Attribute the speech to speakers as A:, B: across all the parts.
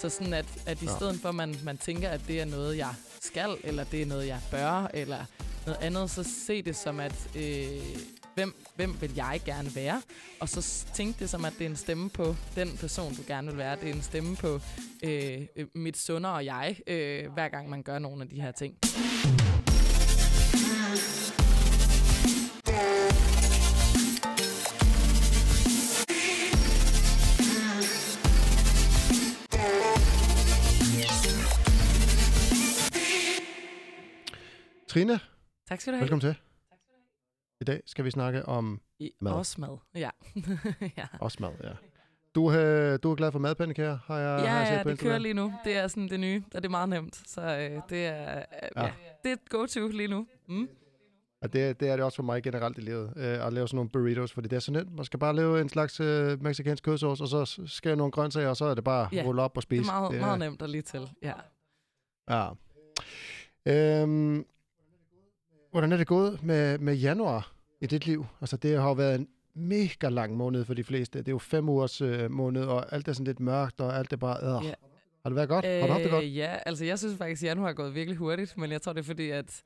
A: Så sådan at, at i stedet for, at man, man tænker, at det er noget, jeg skal, eller det er noget, jeg bør, eller noget andet, så se det som, at øh, hvem, hvem vil jeg gerne være? Og så tænk det som, at det er en stemme på den person, du gerne vil være. Det er en stemme på øh, øh, mit sundere jeg, øh, hver gang man gør nogle af de her ting.
B: Trine,
A: Tak skal du have.
B: velkommen til. I dag skal vi snakke om
A: I,
B: Mad.
A: Også mad, ja. ja.
B: også mad, ja. Du, øh, du er glad for madpandekager, har jeg,
A: Ja,
B: har jeg set
A: ja,
B: på
A: det
B: Instagram?
A: kører lige nu. Det er sådan det nye, og det er meget nemt. Så øh, det, er, øh, ja.
B: Ja.
A: det er et go-to lige nu. Mm.
B: Og det, det er det også for mig generelt i livet, øh, at lave sådan nogle burritos, fordi det er så nemt. Man skal bare lave en slags øh, mexicansk kødsauce, og så skære nogle grøntsager, og så er det bare
A: Ja,
B: rulle op og
A: Det
B: spise.
A: er meget,
B: det
A: meget nemt at lige til. Ja.
B: Ja. Øhm, hvordan er det gået med, med januar i dit liv? Altså, det har jo været en mega lang måned for de fleste. Det er jo fem ugers øh, måned, og alt er sådan lidt mørkt, og alt er bare... Øh.
A: Ja.
B: Har det været godt? har du haft det godt?
A: Øh, ja, altså jeg synes faktisk, at januar er gået virkelig hurtigt, men jeg tror, det er fordi, at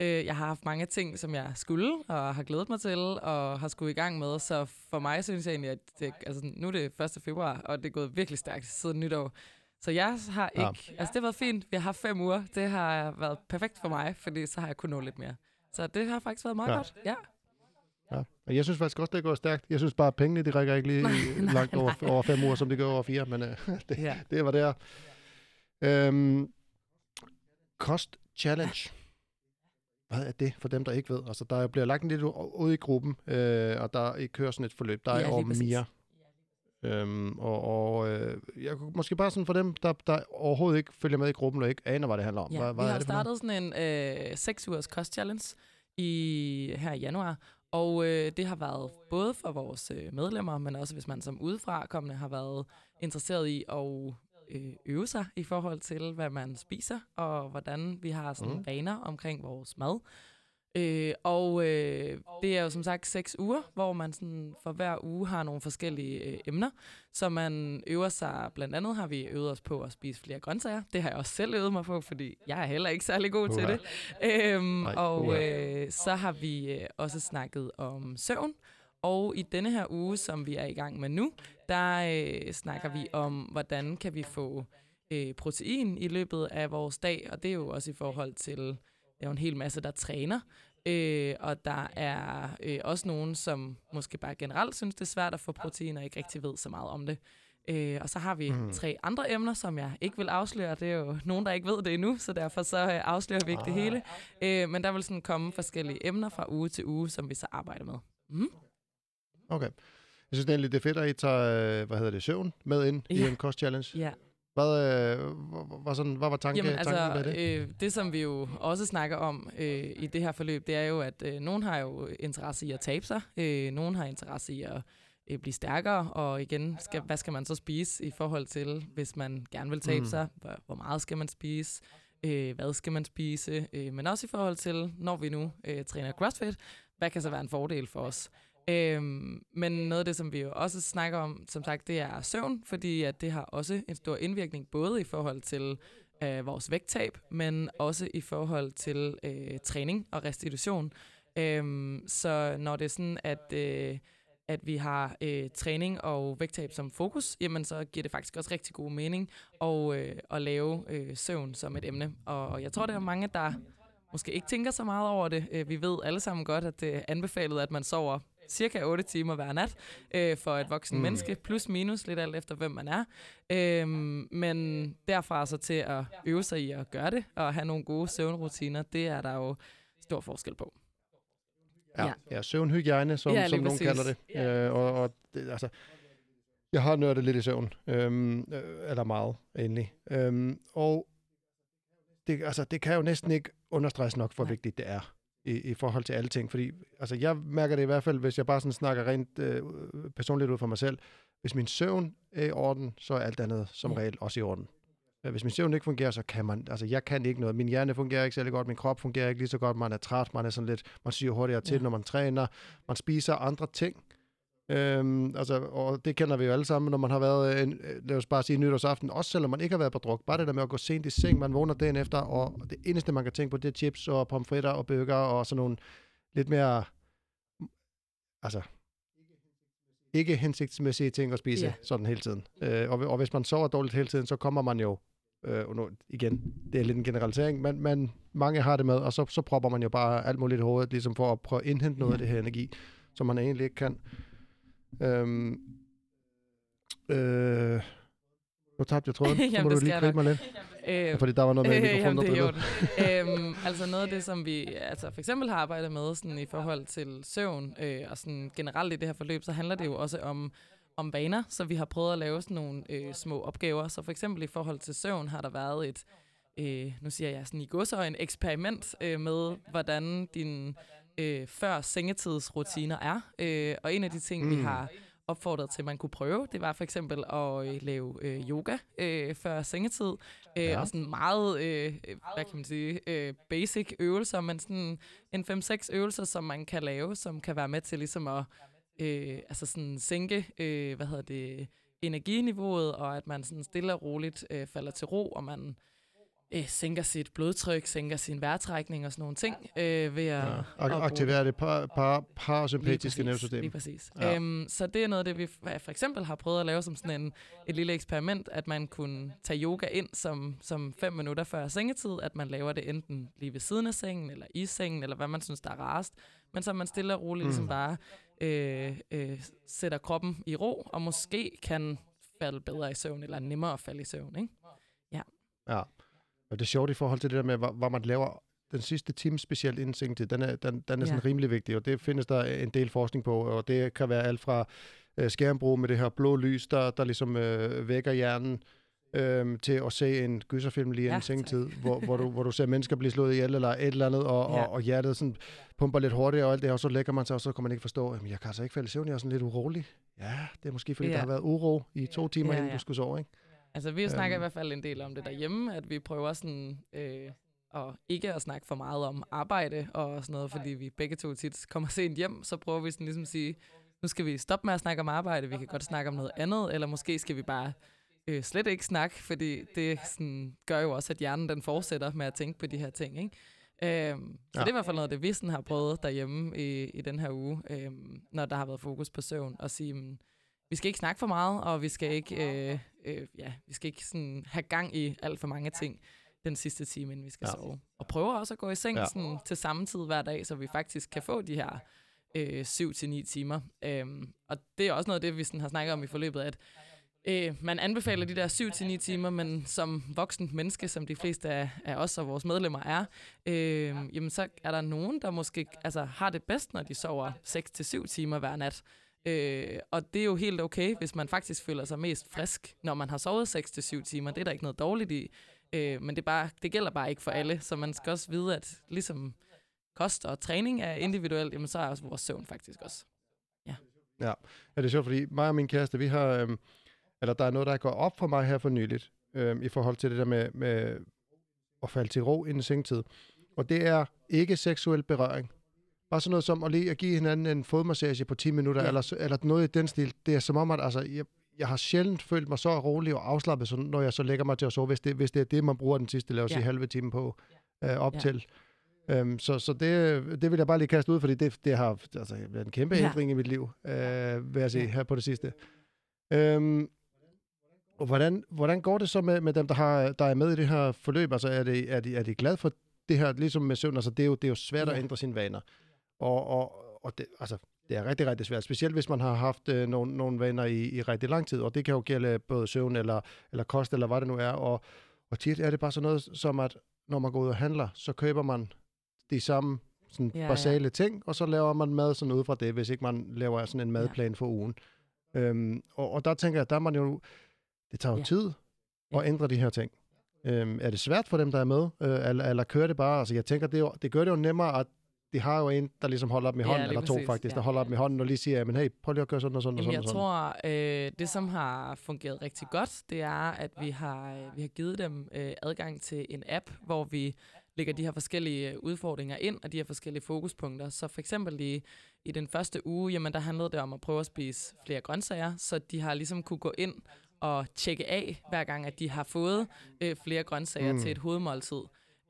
A: øh, jeg har haft mange ting, som jeg skulle, og har glædet mig til, og har skulle i gang med. Så for mig synes jeg egentlig, at det, altså, nu er det 1. februar, og det er gået virkelig stærkt siden nytår. Så jeg har
B: Ja.
A: ikke... Altså det har været fint. Vi har haft fem uger. Det har været perfekt for mig, fordi så har jeg kunnet nå lidt mere. Så det har faktisk været meget
B: Ja.
A: godt. Ja.
B: Ja. Og jeg synes faktisk også, det gået stærkt. Jeg synes bare, at pengene, de rækker ikke lige
A: Nej, nej,
B: langt over, over fem uger, som det gør over fire, men øh, det,
A: ja.
B: det var der. Øhm, Kost Challenge. Hvad er det for dem, der ikke ved? Altså, der bliver lagt en lidt ud i gruppen, øh, og der I kører sådan et forløb. Der er
A: Ja,
B: over
A: præcis.
B: Øhm, og og øh, jeg kunne måske bare sådan for dem, der, der overhovedet ikke følger med i gruppen, og ikke aner, hvad det handler om.
A: Ja,
B: hvad,
A: vi
B: hvad er
A: har
B: det
A: startet sådan en øh, 6 ugers kost-challenge i, her i januar, og øh, det har været både for vores øh, medlemmer, men også hvis man som udefra kommende har været interesseret i at øh, øve sig i forhold til, hvad man spiser, og hvordan vi har sådan mm. vaner omkring vores mad. Øh, og øh, det er jo som sagt seks uger, hvor man sådan for hver uge har nogle forskellige øh, emner, så man øver sig, blandt andet har vi øvet os på at spise flere grøntsager. Det har jeg også selv øvet mig på, fordi jeg er heller ikke særlig god til
B: Uha.
A: det. Øhm,
B: Nej,
A: og øh, så har vi øh, også snakket om søvn. Og i denne her uge, som vi er i gang med nu, der øh, snakker vi om, hvordan kan vi få øh, protein i løbet af vores dag. Og det er jo også i forhold til, er jo en hel masse, der træner. Øh, og der er øh, også nogen, som måske bare generelt synes, det er svært at få protein, og ikke rigtig ved så meget om det. Øh, og så har vi mm. tre andre emner, som jeg ikke vil afsløre. Det er jo nogen, der ikke ved det endnu, så derfor så øh, afslører vi ikke det
B: Ah.
A: hele. Øh, men der vil sådan komme forskellige emner fra uge til uge, som vi så arbejder med. Mm.
B: Okay. Jeg synes egentlig, det er fedt, at I tager, øh, hvad hedder det, søvn med ind i
A: Ja.
B: en kost challenge.
A: Ja.
B: Hvad, øh, hvad, sådan, hvad var tanke,
A: Jamen
B: tanken
A: altså,
B: med det?
A: øh, det som vi jo også snakker om øh, i det her forløb, det er jo, at øh, nogen har jo interesse i at tabe sig, øh, nogen har interesse i at øh, blive stærkere, og igen, skal, hvad skal man så spise i forhold til, hvis man gerne vil tabe
B: mm.
A: sig, hvor, hvor meget skal man spise, øh, hvad skal man spise, øh, men også i forhold til, når vi nu øh, træner CrossFit, hvad kan så være en fordel for os. Øhm, men noget af det, som vi jo også snakker om, som sagt, det er søvn, fordi at det har også en stor indvirkning, både i forhold til øh, vores vægttab, men også i forhold til øh, træning og restitution. Øhm, så når det er sådan, at, øh, at vi har øh, træning og vægttab som fokus, jamen så giver det faktisk også rigtig god mening at, øh, at lave øh, søvn som et emne. Og, jeg tror, der er mange, der måske ikke tænker så meget over det. Øh, vi ved alle sammen godt, at det er anbefalet, at man sover cirka 8 timer hver nat øh, for et voksen
B: Mm.
A: menneske, plus minus lidt alt efter, hvem man er. Øhm, men derfra så til at øve sig i at gøre det, og have nogle gode søvnrutiner, det er der jo stor forskel på.
B: Ja,
A: ja.
B: ja søvnhygiejne, som,
A: Ja,
B: ja, som nogen
A: præcis.
B: kalder det. Øh, og, og det, altså, jeg har nørdet lidt i søvn, øhm, øh, eller meget egentlig. Øhm, og det, altså, det kan jo næsten ikke understreges nok, hvor
A: Nej.
B: vigtigt det er i, i forhold til alle ting. Fordi altså, jeg mærker det i hvert fald, hvis jeg bare sådan snakker rent øh, personligt ud for mig selv. Hvis min søvn er i orden, så er alt andet som
A: Ja.
B: regel også i orden. Hvis min søvn ikke fungerer, så kan man, altså jeg kan ikke noget. Min hjerne fungerer ikke særlig godt, min krop fungerer ikke lige så godt, man er træt, man er sådan lidt, man syger hurtigere til,
A: Ja.
B: når man træner, man spiser andre ting, Øhm, altså, og det kender vi jo alle sammen, når man har været, en, øh, lad os bare sige, nytårsaften, også selvom man ikke har været på druk. Bare det der med at gå sent i seng, man vågner dagen efter, og det eneste, man kan tænke på, det er chips og pomfritter og bøger og sådan nogle lidt mere, altså, ikke hensigtsmæssige ting at spise
A: Ja.
B: sådan hele tiden. Øh, og, og hvis man sover dårligt hele tiden, så kommer man jo, øh, og nu, igen, det er lidt en generalisering, men, men mange har det med, og så, så propper man jo bare alt muligt i hovedet, ligesom for at prøve at indhente noget af det her energi, som man egentlig ikke kan. Øhm, øh, nu tabte jeg tråden, så må
A: det
B: du lige gribe mig lidt,
A: Øh,
B: fordi der var noget med
A: Øh,
B: mikrofonen,
A: jamen, det er øhm, altså noget af det, som vi altså for eksempel har arbejdet med sådan i forhold til søvn, øh, og sådan generelt i det her forløb, så handler det jo også om, om vaner, så vi har prøvet at lave sådan nogle øh, små opgaver. Så for eksempel i forhold til søvn har der været et, øh, nu siger jeg sådan i godsøjen, eksperiment øh, med, hvordan din øh, før sengetidsrutiner er. Øh, og en af de ting, mm. vi har opfordret til, at man kunne prøve, det var for eksempel at øh, lave øh, yoga øh, før sengetid. Øh,
B: Ja.
A: Og sådan meget, øh, hvad kan man sige, øh, basic øvelser, men sådan en 5-6 øvelser, som man kan lave, som kan være med til ligesom at øh, altså sådan sænke, øh, hvad hedder det, energiniveauet, og at man sådan stille og roligt øh, falder til ro, og man øh, sænker sit blodtryk, sænker sin vejrtrækning og sådan nogle ting øh, ved at,
B: Ja.
A: bruge
B: aktivere det par, par, parasympatiske nervesystem.
A: Lige præcis.
B: Ja.
A: Ja. Øhm, så det er noget af det, vi for eksempel har prøvet at lave som sådan en, et lille eksperiment, at man kunne tage yoga ind som, som fem minutter før sengetid, at man laver det enten lige ved siden af sengen, eller i sengen, eller hvad man synes, der er rarest, men så man stille og roligt
B: Mm.
A: ligesom bare øh, øh, sætter kroppen i ro, og måske kan falde bedre i søvn, eller nemmere at falde i søvn, ikke?
B: Ja. Og det er sjovt i forhold til det der med, hvor, hvor man laver den sidste time specielt inden sengetid, den er, den, den er sådan
A: Ja.
B: rimelig vigtig, og det findes der en del forskning på, og det kan være alt fra øh, skærmbrug med det her blå lys, der, der ligesom øh, vækker hjernen, øh, til at se en gyserfilm lige inden
A: Ja,
B: sengetid, hvor, hvor, du, hvor du ser mennesker blive slået ihjel eller et eller andet, og, ja. Og, og hjertet sådan pumper lidt hurtigere og alt det her, og så lægger man sig, og så kan man ikke forstå, at jeg kan altså ikke falde i søvn, jeg er sådan lidt urolig. Ja, det er måske fordi, ja. Der har været uro i to timer,
A: Ja,
B: inden
A: ja.
B: du skulle sove, ikke?
A: Altså, vi snakker
B: Øhm.
A: i hvert fald en del om det derhjemme, at vi prøver sådan, øh, og ikke at snakke for meget om arbejde og sådan noget, fordi vi begge to tit kommer sent hjem, så prøver vi sådan ligesom at sige, nu skal vi stoppe med at snakke om arbejde, vi kan godt snakke om noget andet, eller måske skal vi bare øh, slet ikke snakke, fordi det sådan, gør jo også, at hjernen den fortsætter med at tænke på de her ting, ikke? Øhm, så
B: Ja.
A: det er i hvert fald noget, af det vi sådan har prøvet derhjemme i, i den her uge, øhm, når der har været fokus på søvn, og sige, mm, vi skal ikke snakke for meget, og vi skal ikke, øh, øh, ja, vi skal ikke sådan have gang i alt for mange ting den sidste time, inden vi skal
B: Ja.
A: sove. Og prøver også at gå i seng
B: Ja.
A: sådan, til samme tid hver dag, så vi faktisk kan få de her øh, 7-9 timer. Øhm, og det er også noget af det, vi sådan har snakket om i forløbet, at øh, man anbefaler de der 7-9 timer, men som voksen menneske, som de fleste af, af os og vores medlemmer er, øh, jamen så er der nogen, der måske altså, har det bedst, når de sover 6-7 timer hver nat. Øh, og det er jo helt okay, hvis man faktisk føler sig mest frisk, når man har sovet 6-7 timer. Det er der ikke noget dårligt i. Øh, men det, bare, det gælder bare ikke for alle, så man skal også vide, at ligesom kost og træning er individuelt, jamen så er også vores søvn faktisk også.
B: Ja, det er sjovt, fordi mig og min kæreste, vi har, øhm, eller der er noget, der går op for mig her for nyligt, øhm, i forhold til det der med, med at falde til ro inden sengtid. Og det er ikke seksuel berøring. Bare sådan noget som at lige at give hinanden en fodmassage på 10 minutter, ja. Eller, eller noget i den stil. Det er som om, at altså, jeg, jeg har sjældent følt mig så rolig og afslappet, så når jeg så lægger mig til at sove, hvis det, hvis det er det, man bruger den sidste, lad os
A: Ja.
B: sige, halve time på, øh, op
A: Ja.
B: til. Øhm, så så det, det vil jeg bare lige kaste ud, fordi det, det har altså, været en kæmpe
A: Ja.
B: ændring i mit liv, øh, vil jeg
A: Ja.
B: her på det sidste. Øhm, og hvordan, hvordan går det så med, med dem, der, har, der er med i det her forløb? Altså, er de, er de, er de glade for det her, ligesom med søvn? Altså, det er jo, det er jo svært at
A: Ja.
B: ændre sine vaner. Og, og, og det, altså, det er rigtig, rigtig svært. Specielt hvis man har haft øh, nogle, nogle vaner i, i rigtig lang tid. Og det kan jo gælde både søvn eller, eller kost, eller hvad det nu er. Og, og tit er det bare sådan noget som, at når man går ud og handler, så køber man de samme sådan
A: Ja, ja.
B: basale ting, og så laver man mad sådan ud fra det, hvis ikke man laver sådan en madplan for ugen. Øhm, og, og der tænker jeg, der er man jo, det tager jo
A: Ja.
B: tid at
A: Ja.
B: ændre de her ting. Øhm, er det svært for dem, der er med, øh, eller, eller kører det bare? Altså jeg tænker, det, jo, det gør det jo nemmere, at de har jo en, der ligesom holder dem i
A: Ja,
B: hånden,
A: lige
B: eller to
A: præcis,
B: faktisk,
A: ja.
B: der holder dem i hånden og lige siger, men hey, prøv lige at gøre sådan og sådan og
A: Jamen,
B: sådan.
A: jeg
B: og sådan.
A: tror, øh, det som har fungeret rigtig godt, det er, at vi har, øh, vi har givet dem øh, adgang til en app, hvor vi lægger de her forskellige øh, udfordringer ind, og de her forskellige fokuspunkter. Så for eksempel i, i den første uge, jamen der handlede det om at prøve at spise flere grøntsager, så de har ligesom kunne gå ind og tjekke af, hver gang at de har fået øh, flere grøntsager mm. til et hovedmåltid.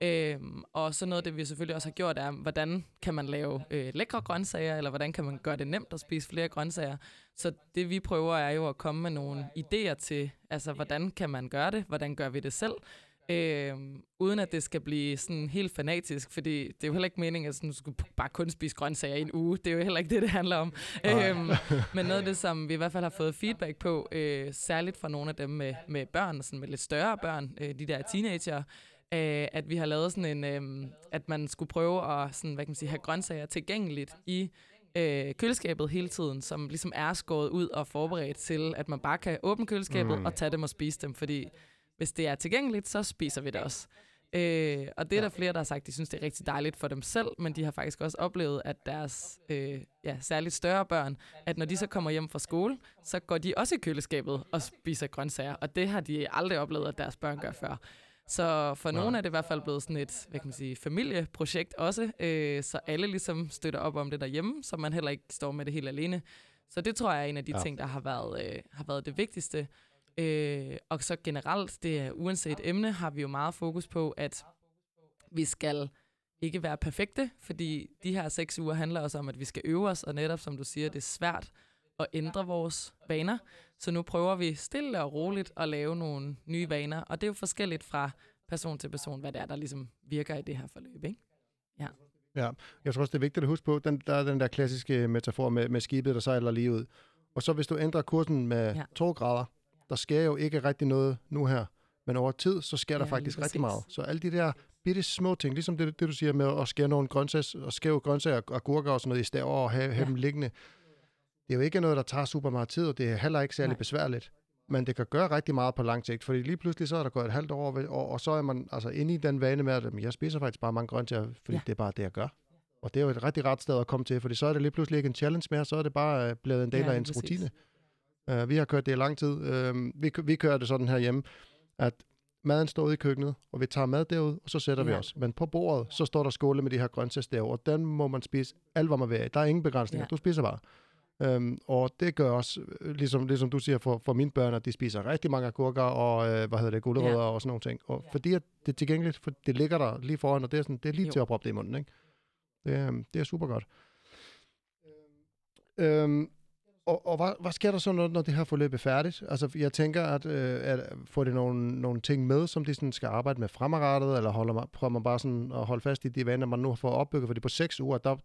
A: Øhm, og så noget af det, vi selvfølgelig også har gjort, er, hvordan kan man lave øh, lækre grøntsager, eller hvordan kan man gøre det nemt at spise flere grøntsager. Så det vi prøver er jo at komme med nogle idéer til, altså hvordan kan man gøre det, hvordan gør vi det selv, øh, uden at det skal blive sådan helt fanatisk, fordi det er jo heller ikke meningen, at sådan, du skal bare kun spise grøntsager i en uge. Det er jo heller ikke det, det handler om. Øh, men noget af det, som vi i hvert fald har fået feedback på, øh, særligt fra nogle af dem med, med børn, sådan med lidt større børn, øh, de der teenager, øh, at vi har lavet sådan en, øh, at man skulle prøve at sådan, hvad kan man sige, have grøntsager tilgængeligt i øh, køleskabet hele tiden, som ligesom er skåret ud og forberedt til, at man bare kan åbne køleskabet mm. og tage dem og spise dem, fordi hvis det er tilgængeligt, så spiser vi det også. Øh, og det er der flere, der har sagt, de synes, det er rigtig dejligt for dem selv, men de har faktisk også oplevet, at deres øh, ja, særligt større børn, at når de så kommer hjem fra skole, så går de også i køleskabet og spiser grøntsager, og det har de aldrig oplevet, at deres børn gør før. Så for ja. nogle er det i hvert fald blevet sådan et hvad kan man sige, familieprojekt også, øh, så alle ligesom støtter op om det derhjemme, så man heller ikke står med det helt alene. Så det tror jeg er en af de ja. ting, der har været, øh, har været det vigtigste. Øh, og så generelt, det er uanset emne, har vi jo meget fokus på, at vi skal ikke være perfekte, fordi de her seks uger handler også om, at vi skal øve os, og netop som du siger, det er svært at ændre vores vaner. Så nu prøver vi stille og roligt at lave nogle nye vaner, og det er jo forskelligt fra person til person, hvad det er, der ligesom virker i det her forløb. Ikke? Ja.
B: Ja, jeg tror også, det er vigtigt at huske på, den, der er den der klassiske metafor med, med skibet, der sejler lige ud. Og så hvis du ændrer kursen med ja. 2 grader, der sker jo ikke rigtig noget nu her, men over tid, så sker der ja, faktisk rigtig meget. Så alle de der bitte små ting, ligesom det, det du siger med at skære nogle grøntsager, og skæve grøntsager og gurker og sådan noget i staver og have, ja. have dem liggende, det er jo ikke noget, der tager super meget tid, og det er heller ikke særlig Nej. besværligt. Men det kan gøre rigtig meget på lang sigt, fordi lige pludselig så er der gået et halvt år, og, og så er man altså inde i den vane med, at jeg spiser faktisk bare mange grøntsager, fordi ja. det er bare det, jeg gør. Og det er jo et rigtig ret sted at komme til, fordi så er det lige pludselig ikke en challenge mere, så er det bare øh, blevet en del ja, af ens præcis. rutine. Uh, vi har kørt det i lang tid. Uh, vi, vi kører det sådan her hjemme, at maden står ude i køkkenet, og vi tager mad derud, og så sætter ja. vi os. Men på bordet, så står der skåle med de her grøntsagsstave, og den må man spise alt, hvad man vil Der er ingen begrænsninger. Ja. Du spiser bare. Øhm, og det gør også, øh, ligesom, ligesom du siger, for, for mine børn, at de spiser rigtig mange agurker og, øh, hvad hedder det, gulerødder ja. og sådan nogle ting. Og ja. fordi at det er tilgængeligt, for det ligger der lige foran, og det er, sådan, det er lige jo. til at proppe det i munden, ikke? Det, er, det er super godt. Øhm, og, og hvad, hvad sker der så, når, når det her forløb er færdigt? Altså, jeg tænker, at, øh, at får det nogle, nogle ting med, som de sådan skal arbejde med fremadrettet, eller holder man, prøver man bare sådan at holde fast i de vaner, man nu har fået opbygget? Fordi på seks uger, der,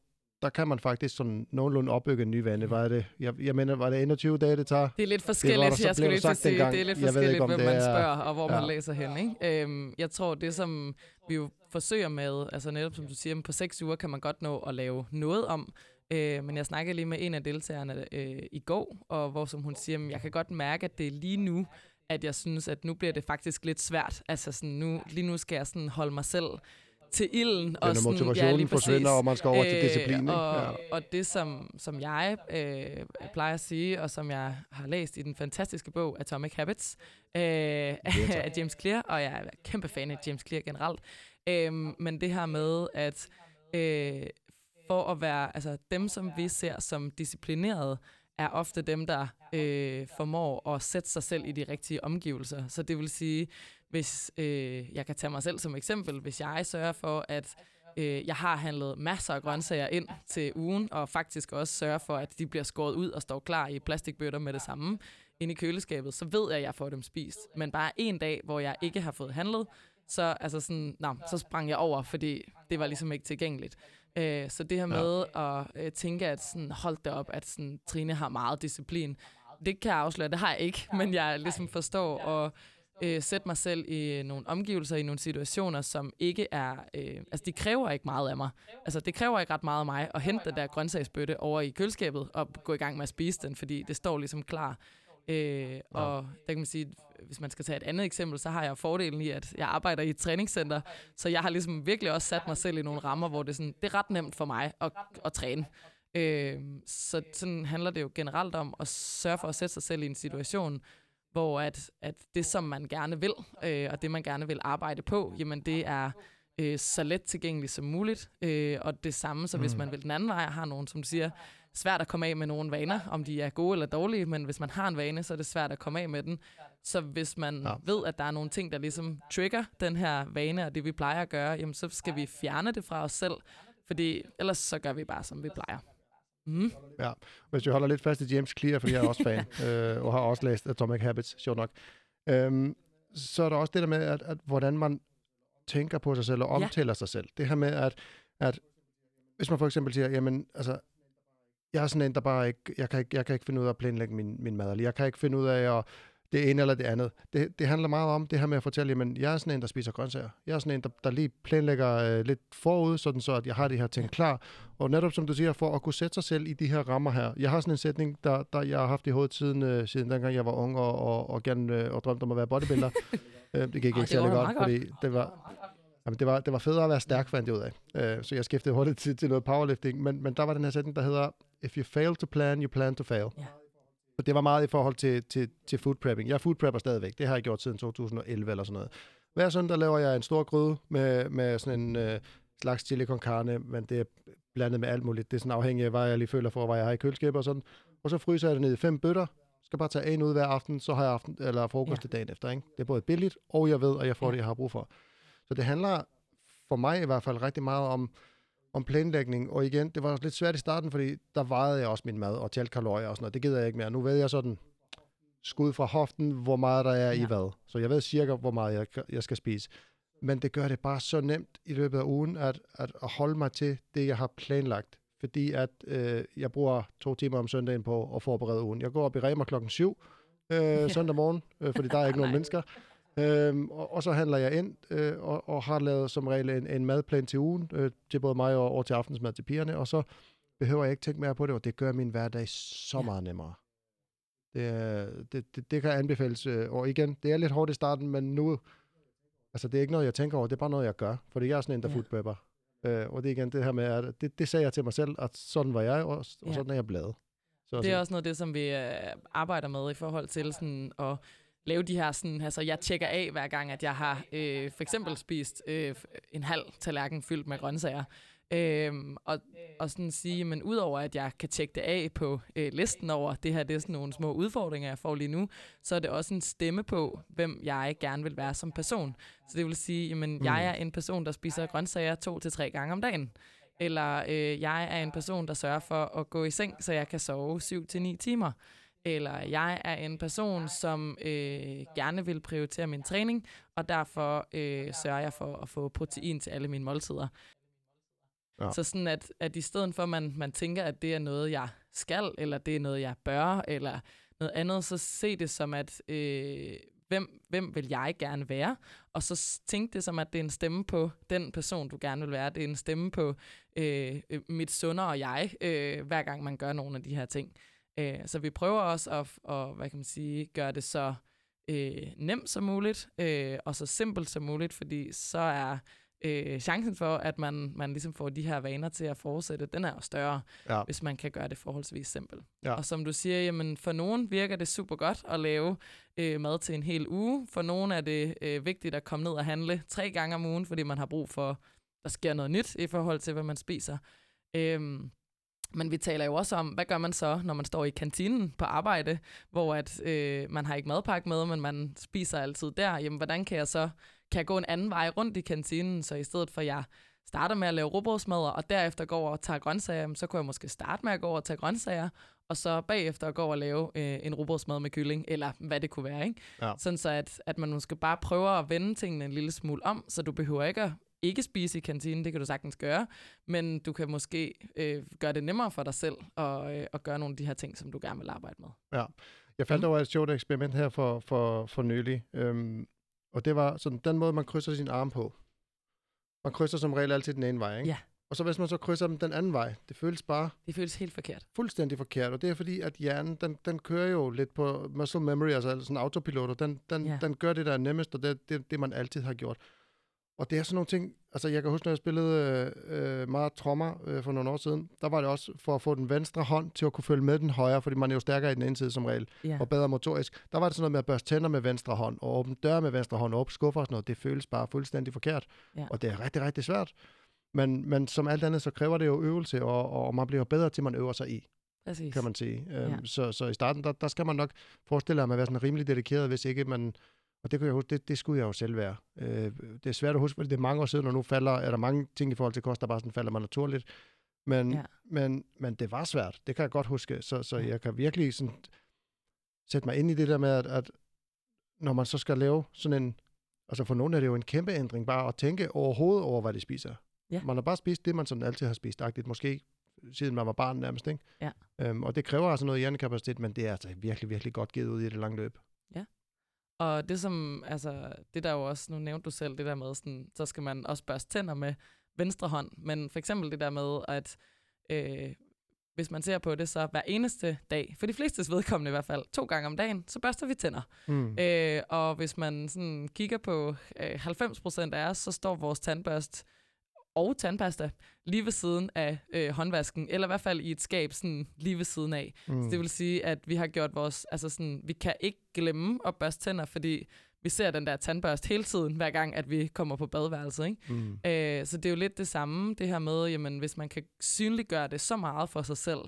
B: der kan man faktisk sådan nogenlunde opbygge en ny vane. Hvad er det? Jeg, jeg mener, var det 21 dage, det tager?
A: Det er lidt forskelligt, det, jeg skulle lige sige. Det er lidt forskelligt, ikke, hvem man er... spørger, og hvor ja. man læser hen. Ikke? Øhm, jeg tror, det som vi jo forsøger med, altså netop som du siger, på seks uger kan man godt nå at lave noget om, Øh, men jeg snakkede lige med en af deltagerne øh, i går, og hvor som hun siger, at jeg kan godt mærke, at det er lige nu, at jeg synes, at nu bliver det faktisk lidt svært. Altså sådan, nu, lige nu skal jeg sådan holde mig selv til ilden.
B: Og sådan, motivationen ja, forsvinder, og man skal over øh, til disciplin.
A: Og, ja. og det, som, som jeg øh, plejer at sige, og som jeg har læst i den fantastiske bog Atomic Habits øh, af James Clear, og jeg er kæmpe fan af James Clear generelt, øh, men det her med, at øh, for at være, altså dem, som vi ser som disciplinerede, er ofte dem, der øh, formår at sætte sig selv i de rigtige omgivelser. Så det vil sige, hvis øh, jeg kan tage mig selv som eksempel, hvis jeg sørger for, at øh, jeg har handlet masser af grøntsager ind til ugen, og faktisk også sørger for, at de bliver skåret ud og står klar i plastikbøtter med det samme inde i køleskabet, så ved jeg, at jeg får dem spist. Men bare en dag, hvor jeg ikke har fået handlet, så, altså sådan, nå, så sprang jeg over, fordi det var ligesom ikke tilgængeligt. Øh, så det her med ja. at øh, tænke, at sådan, hold det op, at sådan, Trine har meget disciplin, det kan jeg afsløre, det har jeg ikke, men jeg ligesom forstår at øh, sætte mig selv i nogle omgivelser, i nogle situationer, som ikke er, øh, altså de kræver ikke meget af mig. Altså det kræver ikke ret meget af mig at hente den der grøntsagsbøtte over i køleskabet og gå i gang med at spise den, fordi det står ligesom klar. Øh, og der kan man sige, hvis man skal tage et andet eksempel, så har jeg fordelen i, at jeg arbejder i et træningscenter, så jeg har ligesom virkelig også sat mig selv i nogle rammer, hvor det er, sådan, det er ret nemt for mig at, at træne. Øh, så sådan handler det jo generelt om at sørge for at sætte sig selv i en situation, hvor at, at det, som man gerne vil, øh, og det, man gerne vil arbejde på, jamen det er øh, så let tilgængelig som muligt. Øh, og det samme, så hvis
B: Mm.
A: man vil den anden vej, har nogen, som siger, svært at komme af med nogle vaner, om de er gode eller dårlige, men hvis man har en vane, så er det svært at komme af med den. Så hvis man
B: ja.
A: ved, at der er nogle ting, der ligesom trigger den her vane, og det vi plejer at gøre, jamen så skal vi fjerne det fra os selv, fordi ellers så gør vi bare, som vi plejer. Mm.
B: Hvis jeg holder lidt fast i James Clear, fordi jeg er også fan, øh, og har også læst Atomic Habits, sjovt nok, øhm, så er der også det der med, at, at hvordan man tænker på sig selv og
A: Ja.
B: omtaler sig selv. Det her med, at, at hvis man for eksempel siger, jamen, altså, jeg er sådan en, der bare ikke, jeg kan ikke, jeg kan ikke finde ud af at planlægge min, min mad, eller jeg kan ikke finde ud af at det ene eller det andet. Det, det handler meget om det her med at fortælle, jamen, jeg er sådan en, der spiser grøntsager. Jeg er sådan en, der, der lige planlægger øh, lidt forud, sådan så, at jeg har de her ting klar. Og netop som du siger, for at kunne sætte sig selv i de her rammer her. Jeg har sådan en sætning, der, der jeg har haft i hovedet siden, øh, siden dengang jeg var ung og, og, og gerne øh, og drømte om at være bodybuilder. øh, det gik ikke
A: det
B: særlig godt, fordi det var, jamen, det, var, det var federe at være stærk, fandt jeg ud af. Øh, så jeg skiftede hurtigt til, til noget powerlifting. Men, men der var den her sætning, der hedder, if you fail to plan, you plan to fail.
A: Ja.
B: Og det var meget i forhold til, til, til food prepping. Jeg er food prepper stadigvæk. Det har jeg gjort siden 2011 eller sådan noget. Hver søndag laver jeg en stor gryde med, med sådan en øh, slags chili con carne, men det er blandet med alt muligt. Det er sådan afhængigt af, hvad jeg lige føler for, hvad jeg har i køleskabet og sådan. Og så fryser jeg det ned i fem bøtter. Skal bare tage en ud hver aften, så har jeg aften, eller frokost
A: Ja.
B: dagen efter. Ikke? Det er både billigt, og jeg ved, at jeg får
A: Ja.
B: det, jeg har brug for. Så det handler for mig i hvert fald rigtig meget om, om planlægning. Og igen, det var lidt svært i starten, fordi der vejede jeg også min mad og talte kalorier og sådan noget. Det gider jeg ikke mere. Nu ved jeg sådan skud fra hoften, hvor meget der er ja. i
A: Ja.
B: hvad. Så jeg ved cirka, hvor meget jeg, jeg skal spise. Men det gør det bare så nemt i løbet af ugen, at, at, holde mig til det, jeg har planlagt. Fordi at øh, jeg bruger to timer om søndagen på at forberede ugen. Jeg går op i Rema klokken 7 øh, søndag morgen, øh, fordi der er ikke nogen mennesker. Øhm, og, og så handler jeg ind øh, og, og har lavet som regel en, en madplan til ugen, øh, til både mig og, og til aftensmad til pigerne, og så behøver jeg ikke tænke mere på det, og det gør min hverdag så meget nemmere. Det, det, det, det kan anbefales, øh, og igen, det er lidt hårdt i starten, men nu, altså det er ikke noget, jeg tænker over, det er bare noget, jeg gør, fordi jeg er sådan en, der
A: Ja.
B: food prepper. Øh, og det er igen det her med, at det, det sagde jeg til mig selv, at sådan var jeg, og, og
A: Ja.
B: sådan er jeg blevet. Så,
A: Det er også noget af det, som vi øh, arbejder med i forhold til sådan at lave de her sådan, altså jeg tjekker af hver gang, at jeg har øh, for eksempel spist øh, en halv tallerken fyldt med grøntsager. Øhm, og, og sådan sige, men udover at jeg kan tjekke det af på øh, listen over, det her det er sådan nogle små udfordringer, jeg får lige nu, så er det også en stemme på, hvem jeg gerne vil være som person. Så det vil sige, jamen mm. jeg er en person, der spiser grøntsager to til tre gange om dagen. Eller øh, jeg er en person, der sørger for at gå i seng, så jeg kan sove 7 til ni timer. Eller jeg er en person, som øh, gerne vil prioritere min træning, og derfor øh, sørger jeg for at få protein til alle mine måltider.
B: Ja.
A: Så sådan, at, at i stedet for, at man, man tænker, at det er noget, jeg skal, eller det er noget, jeg bør, eller noget andet, så se det som, at øh, hvem, hvem vil jeg gerne være? Og så tænk det som, at det er en stemme på den person, du gerne vil være. Det er en stemme på øh, øh, mit sundere jeg, øh, hver gang man gør nogle af de her ting. Øh, så vi prøver også at, at hvad kan man sige, gøre det så øh, nemt som muligt, øh, og så simpelt som muligt, fordi så er øh, chancen for, at man, man ligesom får de her vaner til at fortsætte, den er jo større,
B: ja.
A: hvis man kan gøre det forholdsvis simpelt.
B: Ja.
A: Og som du siger, jamen for nogen virker det super godt at lave øh, mad til en hel uge. For nogen er det øh, vigtigt at komme ned og handle tre gange om ugen, fordi man har brug for, der sker noget nyt i forhold til, hvad man spiser. Øhm, men vi taler jo også om, hvad gør man så, når man står i kantinen på arbejde, hvor at, øh, man har ikke madpakke med, men man spiser altid der. Jamen, hvordan kan jeg så kan jeg gå en anden vej rundt i kantinen, så i stedet for, at jeg starter med at lave råbrødsmadder, og derefter går over og tager grøntsager, jamen, så kunne jeg måske starte med at gå over og tage grøntsager, og så bagefter gå over og lave øh, en råbrødsmad med kylling, eller hvad det kunne være. Ikke?
B: Ja.
A: Sådan så, at, at man måske bare prøver at vende tingene en lille smule om, så du behøver ikke at ikke spise i kantinen, det kan du sagtens gøre, men du kan måske øh, gøre det nemmere for dig selv og, øh, at gøre nogle af de her ting, som du gerne vil arbejde med.
B: Ja. Jeg faldt
A: Mm.
B: over et sjovt eksperiment her for, for, for nylig. Øhm, og det var sådan den måde, man krydser sin arm på. Man krydser som regel altid den ene vej, ikke?
A: Ja.
B: Og så hvis man så krydser dem den anden vej, det føles bare
A: Det føles helt forkert.
B: fuldstændig forkert. Og det er fordi, at hjernen, den, den kører jo lidt på muscle memory, altså sådan autopilot, og den, den,
A: Ja.
B: den gør det, der er nemmest, og det det, det, man altid har gjort. Og det er sådan nogle ting, altså jeg kan huske, når jeg spillede øh, øh, meget trommer øh, for nogle år siden, der var det også for at få den venstre hånd til at kunne følge med den højre, fordi man er jo stærkere i den ene side som regel,
A: Ja.
B: og bedre motorisk. Der var det sådan noget med at børste tænder med venstre hånd, og åbne døre med venstre hånd, og åbne skuffer og sådan noget. Det føles bare fuldstændig forkert,
A: Ja.
B: og det er rigtig, rigtig svært. Men, men som alt andet, så kræver det jo øvelse, og, og man bliver bedre til, man øver sig i
A: Præcis.
B: kan man sige. Øhm,
A: Ja.
B: så, så i starten, der, der skal man nok forestille sig at man være sådan rimelig dedikeret, hvis ikke man... Og det, kunne jeg huske, det, det skulle jeg jo selv være. Øh, det er svært at huske, fordi det er mange år siden, og nu falder, er der mange ting i forhold til kost, der bare sådan falder mig naturligt. Men,
A: Ja.
B: men, men det var svært. Det kan jeg godt huske. Så, så jeg kan virkelig sådan sætte mig ind i det der med, at, at når man så skal lave sådan en... Altså for nogle er det jo en kæmpe ændring, bare at tænke overhovedet over, hvad de spiser.
A: Ja.
B: Man har bare spist det, man sådan altid har spist, agtigt. Måske siden man var barn nærmest, ikke?
A: Ja.
B: Øhm, og det kræver altså noget hjernekapacitet, men det er altså virkelig, virkelig godt givet ud i det lange løb.
A: Og det som, altså, det der jo også, nu nævnte du selv det der med, sådan, så skal man også børste tænder med venstre hånd. Men for eksempel det der med, at øh, hvis man ser på det, så hver eneste dag, for de flestes vedkommende i hvert fald, to gange om dagen, så børster vi tænder.
B: Mm.
A: Øh, og hvis man sådan kigger på øh, 90% af os, så står vores tandbørst og tandpasta lige ved siden af øh, håndvasken, eller i hvert fald i et skab sådan lige ved siden af.
B: Mm.
A: Så det vil sige, at vi har gjort vores, altså sådan, vi kan ikke glemme at børste tænder, fordi vi ser den der tandbørst hele tiden, hver gang, at vi kommer på badeværelset. Ikke?
B: Mm.
A: Øh, så det er jo lidt det samme, det her med, jamen, hvis man kan synliggøre det så meget for sig selv,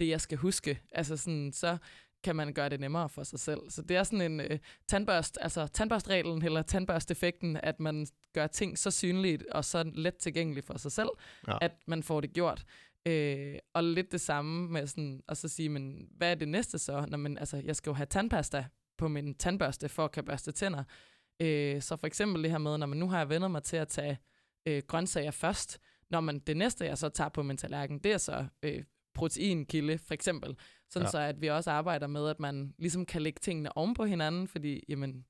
A: det jeg skal huske, altså sådan, så kan man gøre det nemmere for sig selv. Så det er sådan en øh, tandbørst, altså tandbørstreglen eller tandbørsteffekten, at man gør ting så synligt og så let tilgængeligt for sig selv,
B: Ja.
A: at man får det gjort. Øh, og lidt det samme med sådan, at så sige, men hvad er det næste så? Når man, altså, jeg skal jo have tandpasta på min tandbørste, for at kan børste tænder. Øh, så for eksempel det her med, når man nu har jeg vendt mig til at tage øh, grøntsager først, når man det næste, jeg så tager på min tallerken, det er så øh, proteinkilde, for eksempel. Sådan
B: Ja.
A: så, at vi også arbejder med, at man ligesom kan lægge tingene oven på hinanden, fordi, jamen,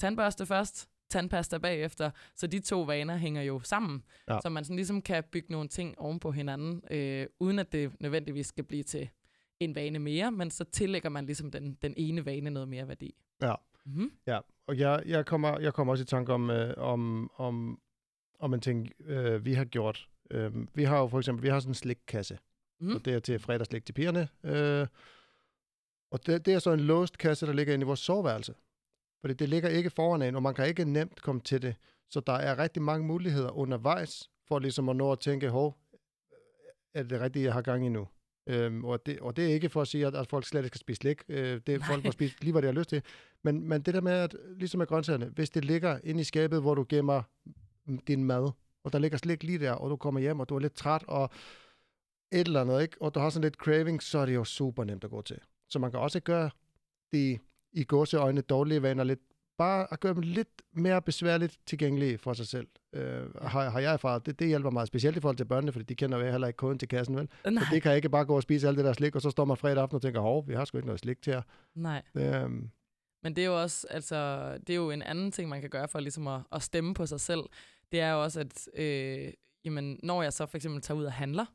A: tandbørste først, tandpasta bagefter, så de to vaner hænger jo sammen.
B: Ja.
A: Så man sådan ligesom kan bygge nogle ting oven på hinanden, øh, uden at det nødvendigvis skal blive til en vane mere, men så tillægger man ligesom den, den ene vane noget mere værdi.
B: Ja.
A: Mm-hmm.
B: Ja, og jeg, jeg, kommer, jeg kommer også i tanke om, øh, om, om, om en ting, øh, vi har gjort. Øh, vi har jo for eksempel, vi har sådan en slikkasse,
A: Mm.
B: og det er til fredagslik til pigerne. Øh, og det, det er så en låst kasse, der ligger inde i vores soveværelse. Fordi det ligger ikke foran en, og man kan ikke nemt komme til det. Så der er rigtig mange muligheder undervejs, for ligesom at nå at tænke, hov, er det rigtigt, jeg har gang i nu? Øhm, og, det, og det er ikke for at sige, at, at folk slet ikke skal spise slik. Øh, det er folk må spise lige, hvad de har lyst til. Men, men det der med, at ligesom med grøntsagerne, hvis det ligger inde i skabet, hvor du gemmer din mad, og der ligger slik lige der, og du kommer hjem, og du er lidt træt, og et eller andet, ikke? og du har sådan lidt craving, så er det jo super nemt at gå til. Så man kan også gøre de i gåseøjne dårlige vaner lidt, bare at gøre dem lidt mere besværligt tilgængelige for sig selv. Øh, har, har jeg erfaret, det, det hjælper meget, specielt i forhold til børnene, fordi de kender jo heller ikke koden til kassen, vel?
A: Nej,
B: Så det kan ikke bare gå og spise alt det der slik, og så står man fredag aften og tænker, hov, vi har sgu ikke noget slik til jer.
A: nej.
B: Øhm,
A: Men det er jo også, altså, det er jo en anden ting, man kan gøre for ligesom at, at stemme på sig selv. Det er jo også, at øh, jamen, når jeg så for eksempel tager ud og handler,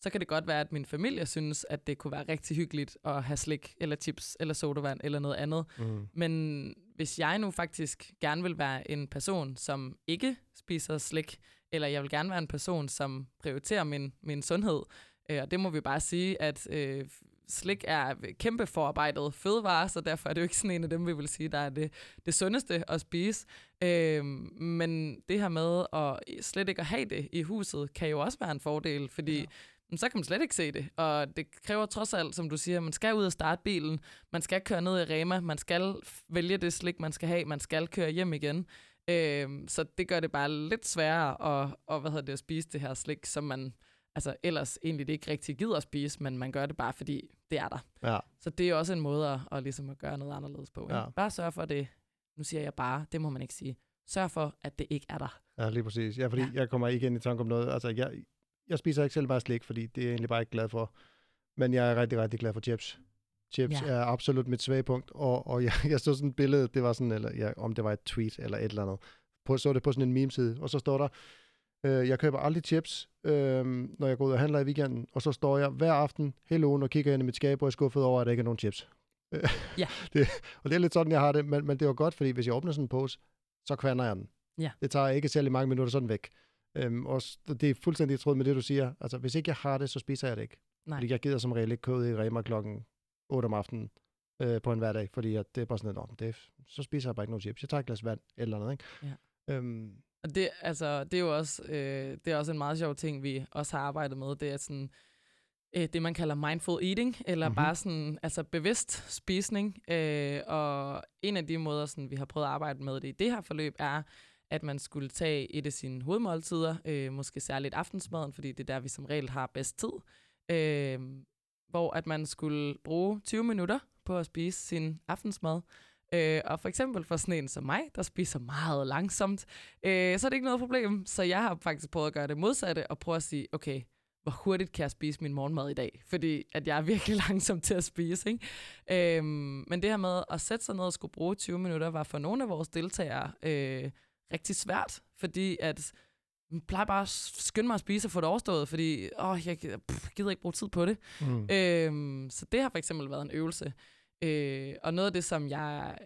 A: så kan det godt være, at min familie synes, at det kunne være rigtig hyggeligt at have slik, eller chips, eller sodavand, eller noget andet.
B: mm,
A: Men hvis jeg nu faktisk gerne vil være en person, som ikke spiser slik, eller jeg vil gerne være en person, som prioriterer min, min sundhed, øh, og det må vi bare sige, at øh, slik er kæmpe forarbejdet fødevare, så derfor er det jo ikke sådan en af dem, vi vil sige, der er det, det sundeste at spise. Øh, men det her med at slet ikke at have det i huset, kan jo også være en fordel, fordi ja. Så kan man slet ikke se det. Og det kræver trods alt, som du siger, man skal ud og starte bilen, man skal køre ned i Rema, man skal vælge det slik, man skal have, man skal køre hjem igen. Øhm, så det gør det bare lidt sværere at, og, hvad hedder det, at spise det her slik, som man altså, ellers egentlig ikke rigtig gider at spise, men man gør det bare, fordi det er der.
B: ja,
A: Så det er også en måde at, at, ligesom at gøre noget anderledes på. Ikke?
B: Ja.
A: Bare sørg for det. Nu siger jeg bare, det må man ikke sige. Sørg for, at det ikke er der.
B: ja, lige præcis. Ja, fordi
A: ja.
B: jeg kommer ikke ind i tanke om noget. Altså, jeg, jeg spiser ikke selv bare slik, fordi det er jeg egentlig bare ikke glad for. Men jeg er rigtig, rigtig glad for chips. Chips
A: Ja.
B: er absolut mit svagepunkt, og, og jeg, jeg så sådan et billede, det var sådan, eller ja, om det var et tweet eller et eller andet, på, så det på sådan en meme-side, og så står der, øh, jeg køber aldrig chips, øh, når jeg går ud og handler i weekenden, og så står jeg hver aften hele ugen og kigger ind i mit skab, og er skuffet over, at der ikke er nogen chips.
A: Ja.
B: det, og det er lidt sådan, jeg har det, men, men det var godt, fordi hvis jeg åbner sådan en pose, så kvander jeg den.
A: Ja.
B: Det tager ikke særlig mange minutter sådan væk. Øhm, og det er fuldstændig i tråd med det, du siger. Altså, hvis ikke jeg har det, så spiser jeg det ikke.
A: Nej.
B: Fordi jeg gider som regel ikke ud i Rema klokken 8 om aftenen øh, på en hverdag, fordi at det er bare sådan, at "Nå, men det, er- så spiser jeg bare ikke nogen chips. Jeg tager et glas vand eller noget, ikke?
A: Ja.
B: Øhm,
A: Og det, altså, det er jo også, øh, det er også en meget sjov ting, vi også har arbejdet med. Det er sådan, øh, det, man kalder mindful eating, eller
B: Mhm.
A: mm-hmm. bare sådan, altså bevidst spisning. Øh, og en af de måder, sådan, vi har prøvet at arbejde med det i det her forløb, er, at man skulle tage et af sine hovedmåltider, øh, måske særligt aftensmaden, fordi det er der, vi som regel har bedst tid, øh, hvor at man skulle bruge 20 minutter på at spise sin aftensmad. Øh, og for eksempel for sådan en som mig, der spiser meget langsomt, øh, så er det ikke noget problem. Så jeg har faktisk prøvet at gøre det modsatte, og prøve at sige, okay, hvor hurtigt kan jeg spise min morgenmad i dag? Fordi at jeg er virkelig langsom til at spise. Ikke? Øhm, men det her med at sætte sig ned og skulle bruge 20 minutter, var for nogle af vores deltagere øh, rigtig svært, fordi at jeg plejer bare at skynde mig at spise og få det overstået, fordi åh, jeg gider- pff, gider ikke bruge tid på det.
B: mm.
A: Øhm, så det har for eksempel været en øvelse. Øh, og noget af det, som jeg,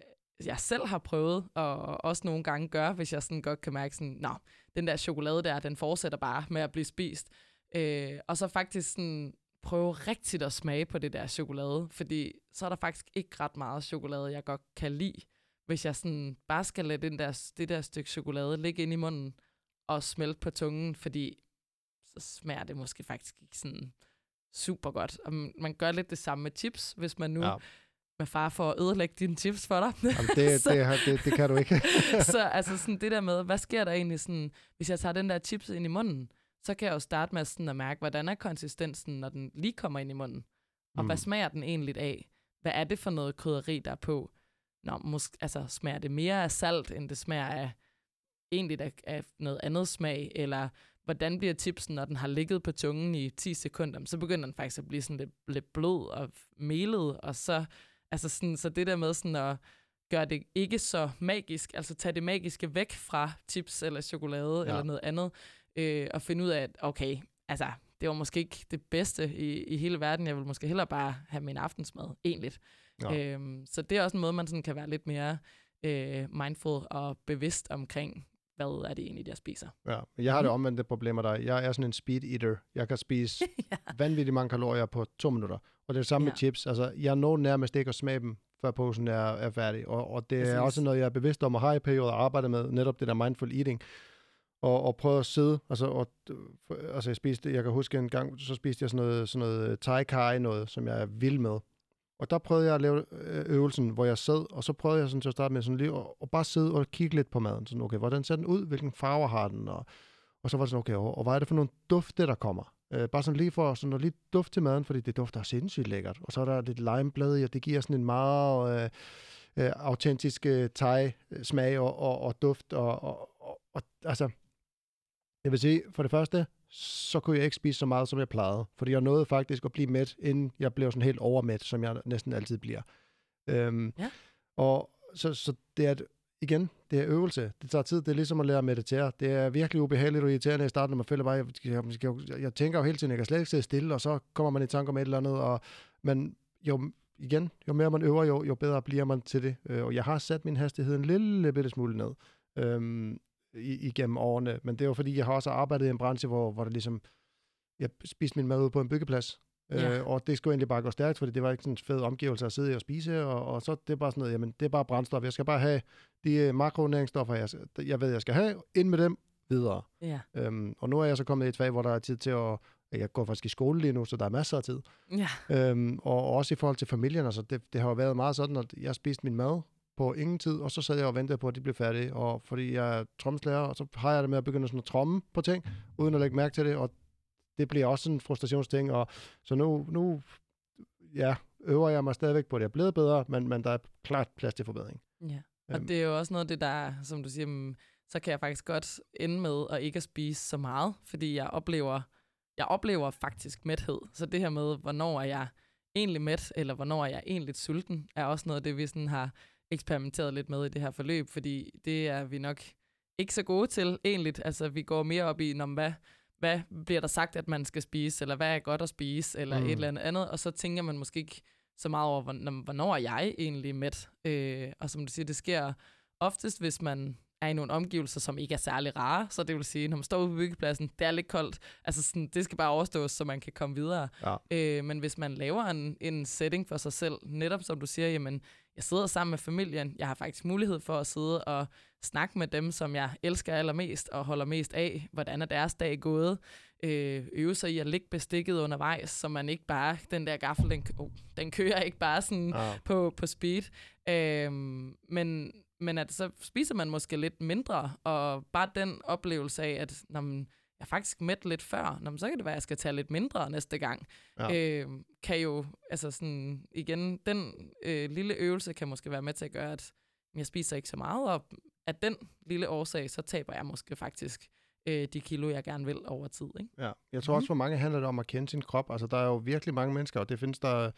A: jeg selv har prøvet, og også nogle gange gør, hvis jeg sådan godt kan mærke sådan, nå, den der chokolade der, den fortsætter bare med at blive spist. Øh, og så faktisk sådan prøve rigtigt at smage på det der chokolade, fordi så er der faktisk ikke ret meget chokolade, jeg godt kan lide, hvis jeg sådan bare skal lade den der, det der stykke chokolade ligge ind i munden og smelte på tungen, fordi så smager det måske faktisk ikke sådan super godt. Og man gør lidt det samme med chips, hvis man nu
B: Ja.
A: med far for at ødelægge dine chips for dig.
B: Jamen, det,
A: så-
B: det, det, det kan du ikke.
A: så altså sådan det der med, hvad sker der egentlig sådan, hvis jeg tager den der chips ind i munden, så kan jeg jo starte med sådan at mærke, hvordan er konsistensen, når den lige kommer ind i munden. Og mm. hvad smager den egentlig af? Hvad er det for noget krydderi, der er på? Nå, måske, altså, smager det mere af salt, end det smager af egentlig af, af noget andet smag? Eller hvordan bliver chipsen, når den har ligget på tungen i 10 sekunder? Så begynder den faktisk at blive sådan lidt, lidt blød og melet, og så, altså sådan, så det der med sådan at gøre det ikke så magisk, altså tage det magiske væk fra chips eller chokolade
B: Ja.
A: eller noget andet, øh, og finde ud af, at okay, altså, det var måske ikke det bedste i, i hele verden. Jeg vil måske hellere bare have min aftensmad, egentlig.
B: Ja.
A: Øhm, så det er også en måde, man sådan kan være lidt mere øh, mindful og bevidst omkring, hvad er det egentlig, jeg spiser.
B: Ja, jeg har det
A: Mhm.
B: omvendte problem af dig. Jeg er sådan en speed eater. Jeg kan spise
A: ja.
B: vanvittigt mange kalorier på to minutter. Og det er det samme ja. med chips. Altså, jeg når nærmest ikke at smage dem, før posen er, er færdig. Og, og det er
A: Præcis.
B: også noget, jeg er bevidst om at have i perioder at arbejde med, netop det der mindful eating. Og, og prøve at sidde, altså, og, altså jeg spiste, jeg kan huske en gang, så spiste jeg sådan noget, sådan noget thai kai noget, som jeg er vild med. Og der prøvede jeg at lave øh, øvelsen, hvor jeg sad, og så prøvede jeg sådan til at starte med sådan lige, og, og bare sidde og kigge lidt på maden. Sådan, okay, hvordan ser den ud? Hvilken farver har den? Og, og så var det sådan, okay, og, og hvad er det for nogle dufte, der kommer? Øh, bare sådan lige for sådan at lige duft til maden, fordi det dufter sindssygt lækkert. Og så er der lidt limeblad i, og det giver sådan en meget øh, øh, autentisk øh, thai-smag øh, og, og, og duft. Og, og, og, og altså, jeg vil sige, for det første, så kunne jeg ikke spise så meget, som jeg plejede. Fordi jeg nåede faktisk at blive mæt, inden jeg blev sådan helt overmæt, som jeg næsten altid bliver. Øhm,
A: Ja.
B: Og så, så det er, et- igen, det er øvelse. Det tager tid. Det er ligesom at lære at meditere. Det er virkelig ubehageligt og irriterende i starten, når man føler bare, jeg, jeg, jeg, jeg tænker jo hele tiden, jeg kan slet ikke sidde stille, og så kommer man i tanke om et eller andet. Og, men jo, igen, jo mere man øver, jo, jo bedre bliver man til det. Øh, Og jeg har sat min hastighed en lille bitte smule ned øhm, i, igennem årene. Men det jo fordi, jeg har også arbejdet i en branche, hvor, hvor det ligesom, jeg spiste min mad ude på en byggeplads.
A: Ja.
B: Øh, og det skulle egentlig bare gå stærkt, fordi det var ikke sådan en fed omgivelse at sidde i og spise, og, og så det er bare sådan noget, jamen det er bare brændstof. Jeg skal bare have de øh, makronæringsstoffer, jeg, jeg ved, jeg skal have, ind med dem videre.
A: Ja.
B: Øhm, og nu er jeg så kommet i et fag, hvor der er tid til at, jeg går faktisk i skole lige nu, så der er masser af tid.
A: Ja.
B: Øhm, og også i forhold til familien, altså det, det har jo været meget sådan, at jeg spiste min mad på ingen tid, og så sad jeg og ventede på, at de blev færdige, og fordi jeg er tromslærer, og så har jeg det med at begynde sådan at tromme på ting, uden at lægge mærke til det, og det bliver også sådan en frustrationsting, og så nu, nu ja, øver jeg mig stadigvæk på det. Jeg er blevet bedre, men, men der er klart plads til forbedring.
A: Ja. Og
B: Øhm.
A: det er jo også noget af det, der, som du siger, mm, så kan jeg faktisk godt ende med at ikke at spise så meget, fordi jeg oplever, jeg oplever faktisk mæthed. Så det her med, hvornår er jeg egentlig mæt, eller hvornår er jeg egentlig sulten, er også noget af det, vi sådan har eksperimenteret lidt med i det her forløb, fordi det er vi nok ikke så gode til egentlig. Altså, vi går mere op i, når, hvad, hvad bliver der sagt, at man skal spise, eller hvad er godt at spise, eller
B: Mm.
A: et eller andet andet, og så tænker man måske ikke så meget over, hvorn- hvornår er jeg egentlig mæt. Øh, og som du siger, det sker oftest, hvis man er i nogle omgivelser, som ikke er særlig rare. Så det vil sige, når man står ude på byggepladsen, det er lidt koldt. Altså sådan, det skal bare overstås, så man kan komme videre.
B: Ja.
A: Øh, men hvis man laver en, en setting for sig selv, netop som du siger, jamen, jeg sidder sammen med familien, jeg har faktisk mulighed for at sidde og snakke med dem, som jeg elsker allermest og holder mest af, hvordan er deres dag gået, øh, øve sig i at ligge bestikket undervejs, så man ikke bare, den der gaffel, den, oh, den kører ikke bare sådan
B: Ja.
A: på, på speed. Øhm, men, men at så spiser man måske lidt mindre, og bare den oplevelse af, at når man, er faktisk mæt lidt før, når man, så kan det være, at jeg skal tage lidt mindre næste gang.
B: Ja.
A: Øh, kan jo, altså sådan, igen, den øh, lille øvelse kan måske være med til at gøre, at jeg spiser ikke så meget, og af den lille årsag, så taber jeg måske faktisk øh, de kilo, jeg gerne vil over tid. Ikke?
B: Ja, jeg tror også, for mange handler det om at kende sin krop. Altså, der er jo virkelig mange mennesker, og det findes der...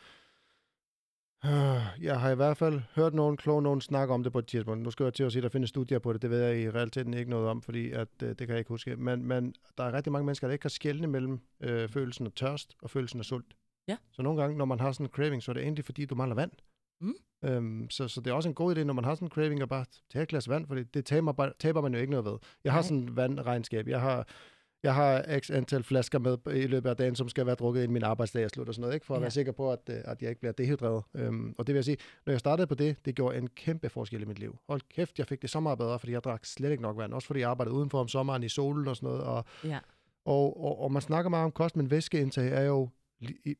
B: Øh, Jeg har i hvert fald hørt nogen kloge nogen snakke om det på et tidspunkt. Nu skal jeg til at sige, at der findes studier på det. Det ved jeg i realiteten ikke noget om, fordi at, øh, det kan jeg ikke huske. Men, men der er rigtig mange mennesker, der ikke kan skelne mellem øh, følelsen af tørst og følelsen af sult.
A: Ja.
B: Så nogle gange, når man har sådan en craving, så er det egentlig, fordi du mangler vand.
A: Mm.
B: Øhm, så, så det er også en god idé, når man har sådan en craving, at bare tage et glas vand, for det, det taber, taber man jo ikke noget ved. Jeg har
A: Nej.
B: sådan en vandregnskab. Jeg har, jeg har x antal flasker med i løbet af dagen, som skal være drukket, inden min arbejdsdag er slut og sådan noget, ikke? for at
A: Ja.
B: være sikker på, at, øh, at jeg ikke bliver dehydreret. Øhm, og det vil jeg sige, når jeg startede på det, det gjorde en kæmpe forskel i mit liv. Hold kæft, jeg fik det så meget bedre, fordi jeg drak slet ikke nok vand. Også fordi jeg arbejdede udenfor om sommeren i solen og sådan noget. Og,
A: Ja.
B: og, og, og man snakker meget om kost, men væskeindtag er jo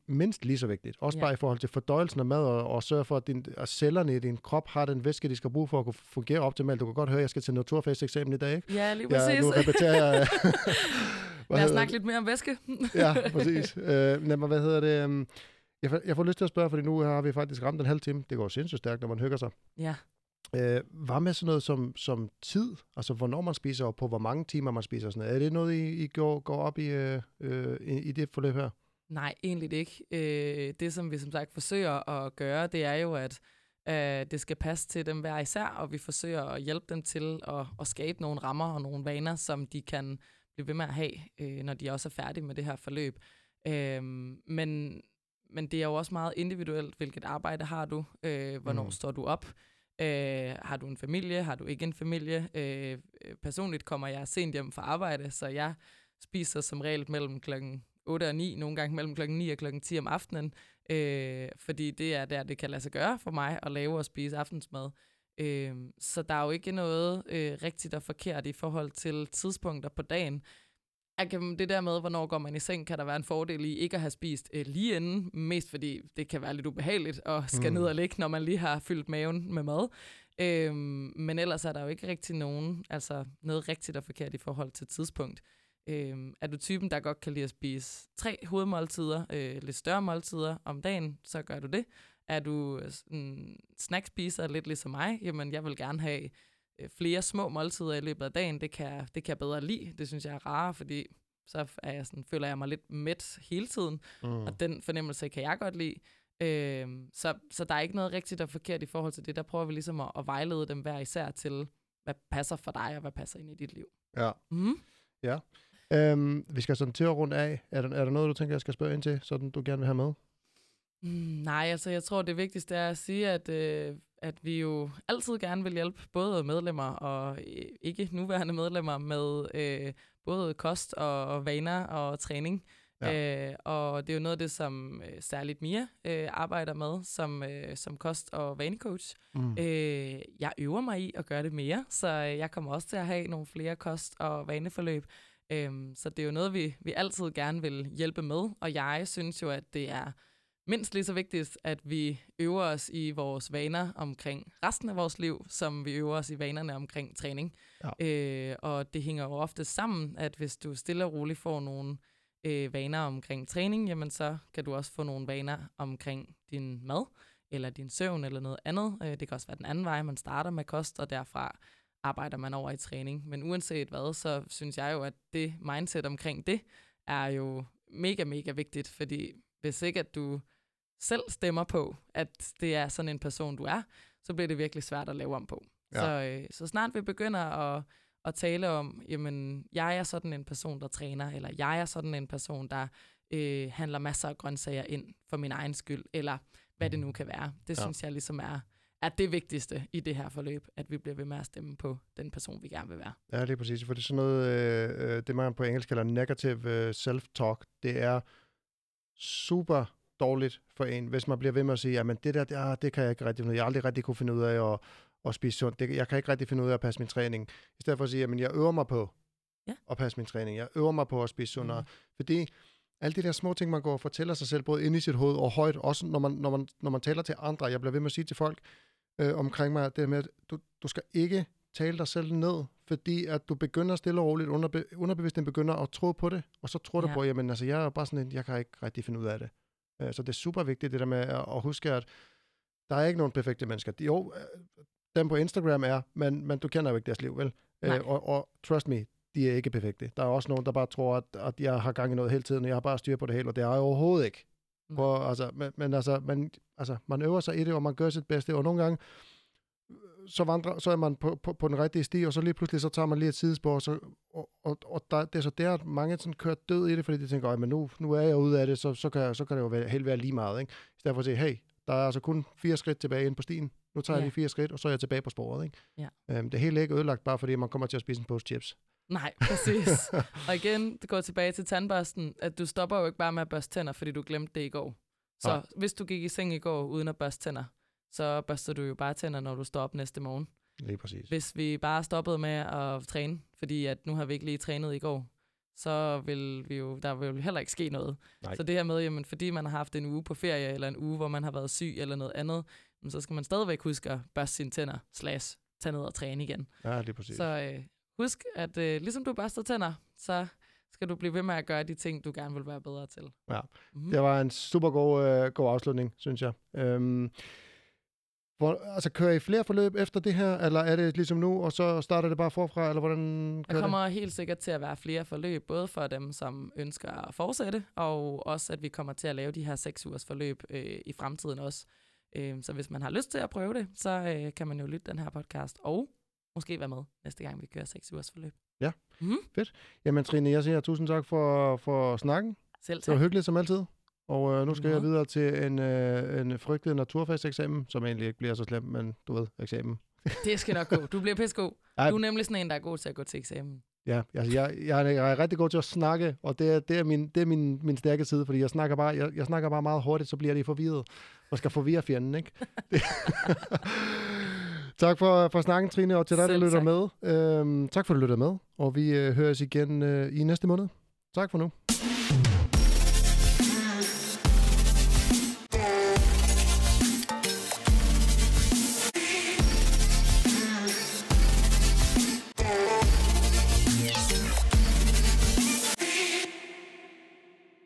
B: mindst lige så vigtigt. Også
A: Ja.
B: bare i forhold til fordøjelsen af mad, og, og sørge for, at, din, at cellerne i din krop har den væske, de skal bruge for at kunne fungere optimalt. Du kan godt høre, at jeg skal til naturfest-eksamen i dag, ikke?
A: Ja, lige
B: Ja,
A: præcis.
B: nu repeterer jeg.
A: Lad os snakke lidt mere om væske.
B: ja, præcis. Øh, men hvad hedder det? øhm, Jeg får, jeg får lyst til at spørge, fordi nu har vi faktisk ramt en halv time. Det går sindssygt stærkt, når man hygger sig.
A: ja.
B: Øh, hvad med sådan noget som, som tid? Altså, hvornår man spiser, og på hvor mange timer man spiser? Sådan noget. Er det noget, I, I går, går op i, øh, øh, i, i det forløb her?
A: Nej, egentlig ikke. Øh, det, som vi som sagt forsøger at gøre, det er jo, at øh, det skal passe til dem hver især, og vi forsøger at hjælpe dem til at, at skabe nogle rammer og nogle vaner, som de kan blive ved med at have, øh, når de også er færdige med det her forløb. Øh, men, men det er jo også meget individuelt, hvilket arbejde har du, øh, hvornår mm. står du op, øh, har du en familie, har du ikke en familie. Øh, personligt kommer jeg sent hjem fra arbejde, så jeg spiser som regel mellem klokken 8 og 9, nogle gange mellem klokken 9 og klokken 10 om aftenen, øh, fordi det er der, det kan lade sig gøre for mig at lave og spise aftensmad. Øh, så der er jo ikke noget øh, rigtigt og forkert i forhold til tidspunkter på dagen. Kan, det der med, hvornår går man i seng, kan der være en fordel i ikke at have spist øh, lige inden, mest fordi det kan være lidt ubehageligt at skal
B: mm.
A: ned og ligge, når man lige har fyldt maven med mad. Øhm, men ellers er der jo ikke rigtig nogen, altså noget rigtigt og forkert i forhold til tidspunkt. Øhm, er du typen, der godt kan lide at spise tre hovedmåltider, øh, lidt større måltider om dagen, så gør du det. Er du øh, en snackspiser, lidt ligesom mig, jamen jeg vil gerne have øh, flere små måltider i løbet af dagen. Det kan, det kan jeg bedre lide. Det synes jeg er rarere, fordi så er jeg sådan, føler jeg mig lidt mæt hele tiden.
B: Mm.
A: Og den fornemmelse kan jeg godt lide. Øhm, så, så der er ikke noget rigtigt og forkert i forhold til det. Der prøver vi ligesom at, at vejlede dem hver især til, hvad passer for dig, og hvad passer ind i dit liv.
B: Ja.
A: Mm.
B: Øhm, vi skal sådan til at runde af. Er der, er der noget, du tænker, jeg skal spørge ind til, sådan du gerne vil have med?
A: Mm, nej, altså jeg tror, det vigtigste er at sige, at, øh, at vi jo altid gerne vil hjælpe både medlemmer og øh, ikke nuværende medlemmer med øh, både kost og, og vaner og træning. Ja. Øh, og det er jo noget af det, som øh, særligt Mia øh, arbejder med som, øh, som kost- og vanecoach.
B: Mm.
A: Øh, jeg øver mig i at gøre det mere, så øh, jeg kommer også til at have nogle flere kost- og vaneforløb. Øhm, så det er jo noget, vi, vi altid gerne vil hjælpe med, og jeg synes jo, at det er mindst lige så vigtigt, at vi øver os i vores vaner omkring resten af vores liv, som vi øver os i vanerne omkring træning.
B: Ja.
A: Øh, og det hænger jo ofte sammen, at hvis du stille og roligt får nogle øh, vaner omkring træning, jamen så kan du også få nogle vaner omkring din mad, eller din søvn, eller noget andet. Øh, det kan også være den anden vej, man starter med kost, og derfra arbejder man over i træning. Men uanset hvad, så synes jeg jo, at det mindset omkring det, er jo mega, mega vigtigt, fordi hvis ikke at du selv stemmer på, at det er sådan en person, du er, så bliver det virkelig svært at lave om på.
B: Ja.
A: Så, øh, så snart vi begynder at, at tale om, jamen, jeg er sådan en person, der træner, eller jeg er sådan en person, der øh, handler masser af grøntsager ind for min egen skyld, eller hvad det nu kan være. Det
B: Ja.
A: ja. synes jeg ligesom er, er det vigtigste i det her forløb, at vi bliver ved med at stemme på den person, vi gerne vil være.
B: Ja, det er præcis. For det er sådan noget, øh, øh, det man på engelsk kalder negative øh, self-talk. Det er super dårligt for en, hvis man bliver ved med at sige, jamen det der, det, ah, det kan jeg ikke rigtig finde ud af. Jeg har aldrig rigtig kunne finde ud af at, at spise sundt. Det, jeg kan ikke rigtig finde ud af at passe min træning. I stedet for at sige, jamen jeg øver mig på
A: Ja.
B: at passe min træning. Jeg øver mig på at spise sundere.
A: Mm.
B: Fordi alle de der små ting, man går og fortæller sig selv, både inde i sit hoved og højt, også når man, når man, når man taler til andre. Jeg bliver ved med at sige til folk øh, omkring mig, det med, at du, du skal ikke tale dig selv ned, fordi at du begynder stille og roligt, underbe, underbevidst begynder at tro på det, og så tror du
A: Ja.
B: på, jamen altså, jeg er bare sådan en, jeg kan ikke rigtig finde ud af det. Øh, så det er super vigtigt, det der med at, at huske, at der er ikke nogen perfekte mennesker. Jo, øh, dem på Instagram er, men, men du kender jo ikke deres liv, vel?
A: Nej.
B: Øh, og, og trust me, de er ikke perfekte. Der er også nogen, der bare tror, at, at jeg har gang i noget hele tiden, og jeg har bare styr på det hele, og det er jeg overhovedet ikke.
A: Nej.
B: Hvor, altså, men, men altså, man, altså, man øver sig i det, og man gør sit bedste, og nogle gange, øh, så, vandrer, så er man på, på, på den rigtige sti, og så lige pludselig, så tager man lige et sidespor, og, så, og, og, og der, det er så der, at mange sådan kører død i det, fordi de tænker, "Øj, men nu, nu er jeg ude af det, så, så, kan, så kan det jo være, helt være lige meget. Ikke? I stedet for at sige, hey, der er altså kun fire skridt tilbage ind på stien. Nu tager jeg
A: Ja.
B: lige fire skridt, og så er jeg tilbage på sporet. Ikke?
A: Ja.
B: Øhm, det hele er ikke ødelagt, bare fordi man kommer til at spise en pose chips.
A: Nej, præcis. og igen, det går tilbage til tandbørsten, at du stopper jo ikke bare med at børste tænder, fordi du glemte det i går. Så
B: Nej.
A: hvis du gik i seng i går uden at børste tænder, så børster du jo bare tænder, når du står op næste morgen.
B: Lige præcis.
A: Hvis vi bare stoppede med at træne, fordi at nu har vi ikke lige trænet i går, så vil vi jo, der vil jo heller ikke ske noget.
B: Nej.
A: Så det her med, jamen, fordi man har haft en uge på ferie, eller en uge, hvor man har været syg, eller noget andet, jamen, så skal man stadigvæk huske at børste sine tænder, slash, tage ned og træne igen.
B: Ja, lige præcis.
A: Så øh, husk, at øh, ligesom du børster tænder, så skal du blive ved med at gøre de ting, du gerne vil være bedre til.
B: Ja.
A: Mm-hmm.
B: Det var en super god, øh, god afslutning, synes jeg. Øhm, hvor, altså, kører I flere forløb efter det her, eller er det ligesom nu, og så starter det bare forfra, eller hvordan
A: Der kommer helt sikkert til at være flere forløb, både for dem, som ønsker at fortsætte, og også, at vi kommer til at lave de her seks ugers forløb øh, i fremtiden også. Øh, så hvis man har lyst til at prøve det, så øh, kan man jo lytte den her podcast, og måske være med næste gang, vi kører seks ugers forløb.
B: Ja.
A: Mm-hmm.
B: det? Jamen Trine, jeg siger tusind tak for, for snakken.
A: Selv
B: Det var
A: tak.
B: hyggeligt som altid. Og øh, nu skal jeg
A: Ja.
B: videre til en, øh, en frygtet naturfagseksamen, som egentlig ikke bliver så slem, men du ved, eksamen.
A: Det skal nok gå. Du bliver pissegod.
B: Ej.
A: Du er nemlig sådan en, der er god til at gå til eksamen.
B: Ja, altså jeg, jeg, er, jeg er rigtig god til at snakke, og det er, det er, min, det er min, min stærke side, fordi jeg snakker, bare, jeg, jeg snakker bare meget hurtigt, så bliver de forvirret, og skal forvirre fjenden, ikke? Tak for, for snakken, Trine, og til dig, der lytter
A: tak.
B: med. Øhm, tak for, at du lytter med, og vi øh, høres igen øh, i næste måned. Tak for nu.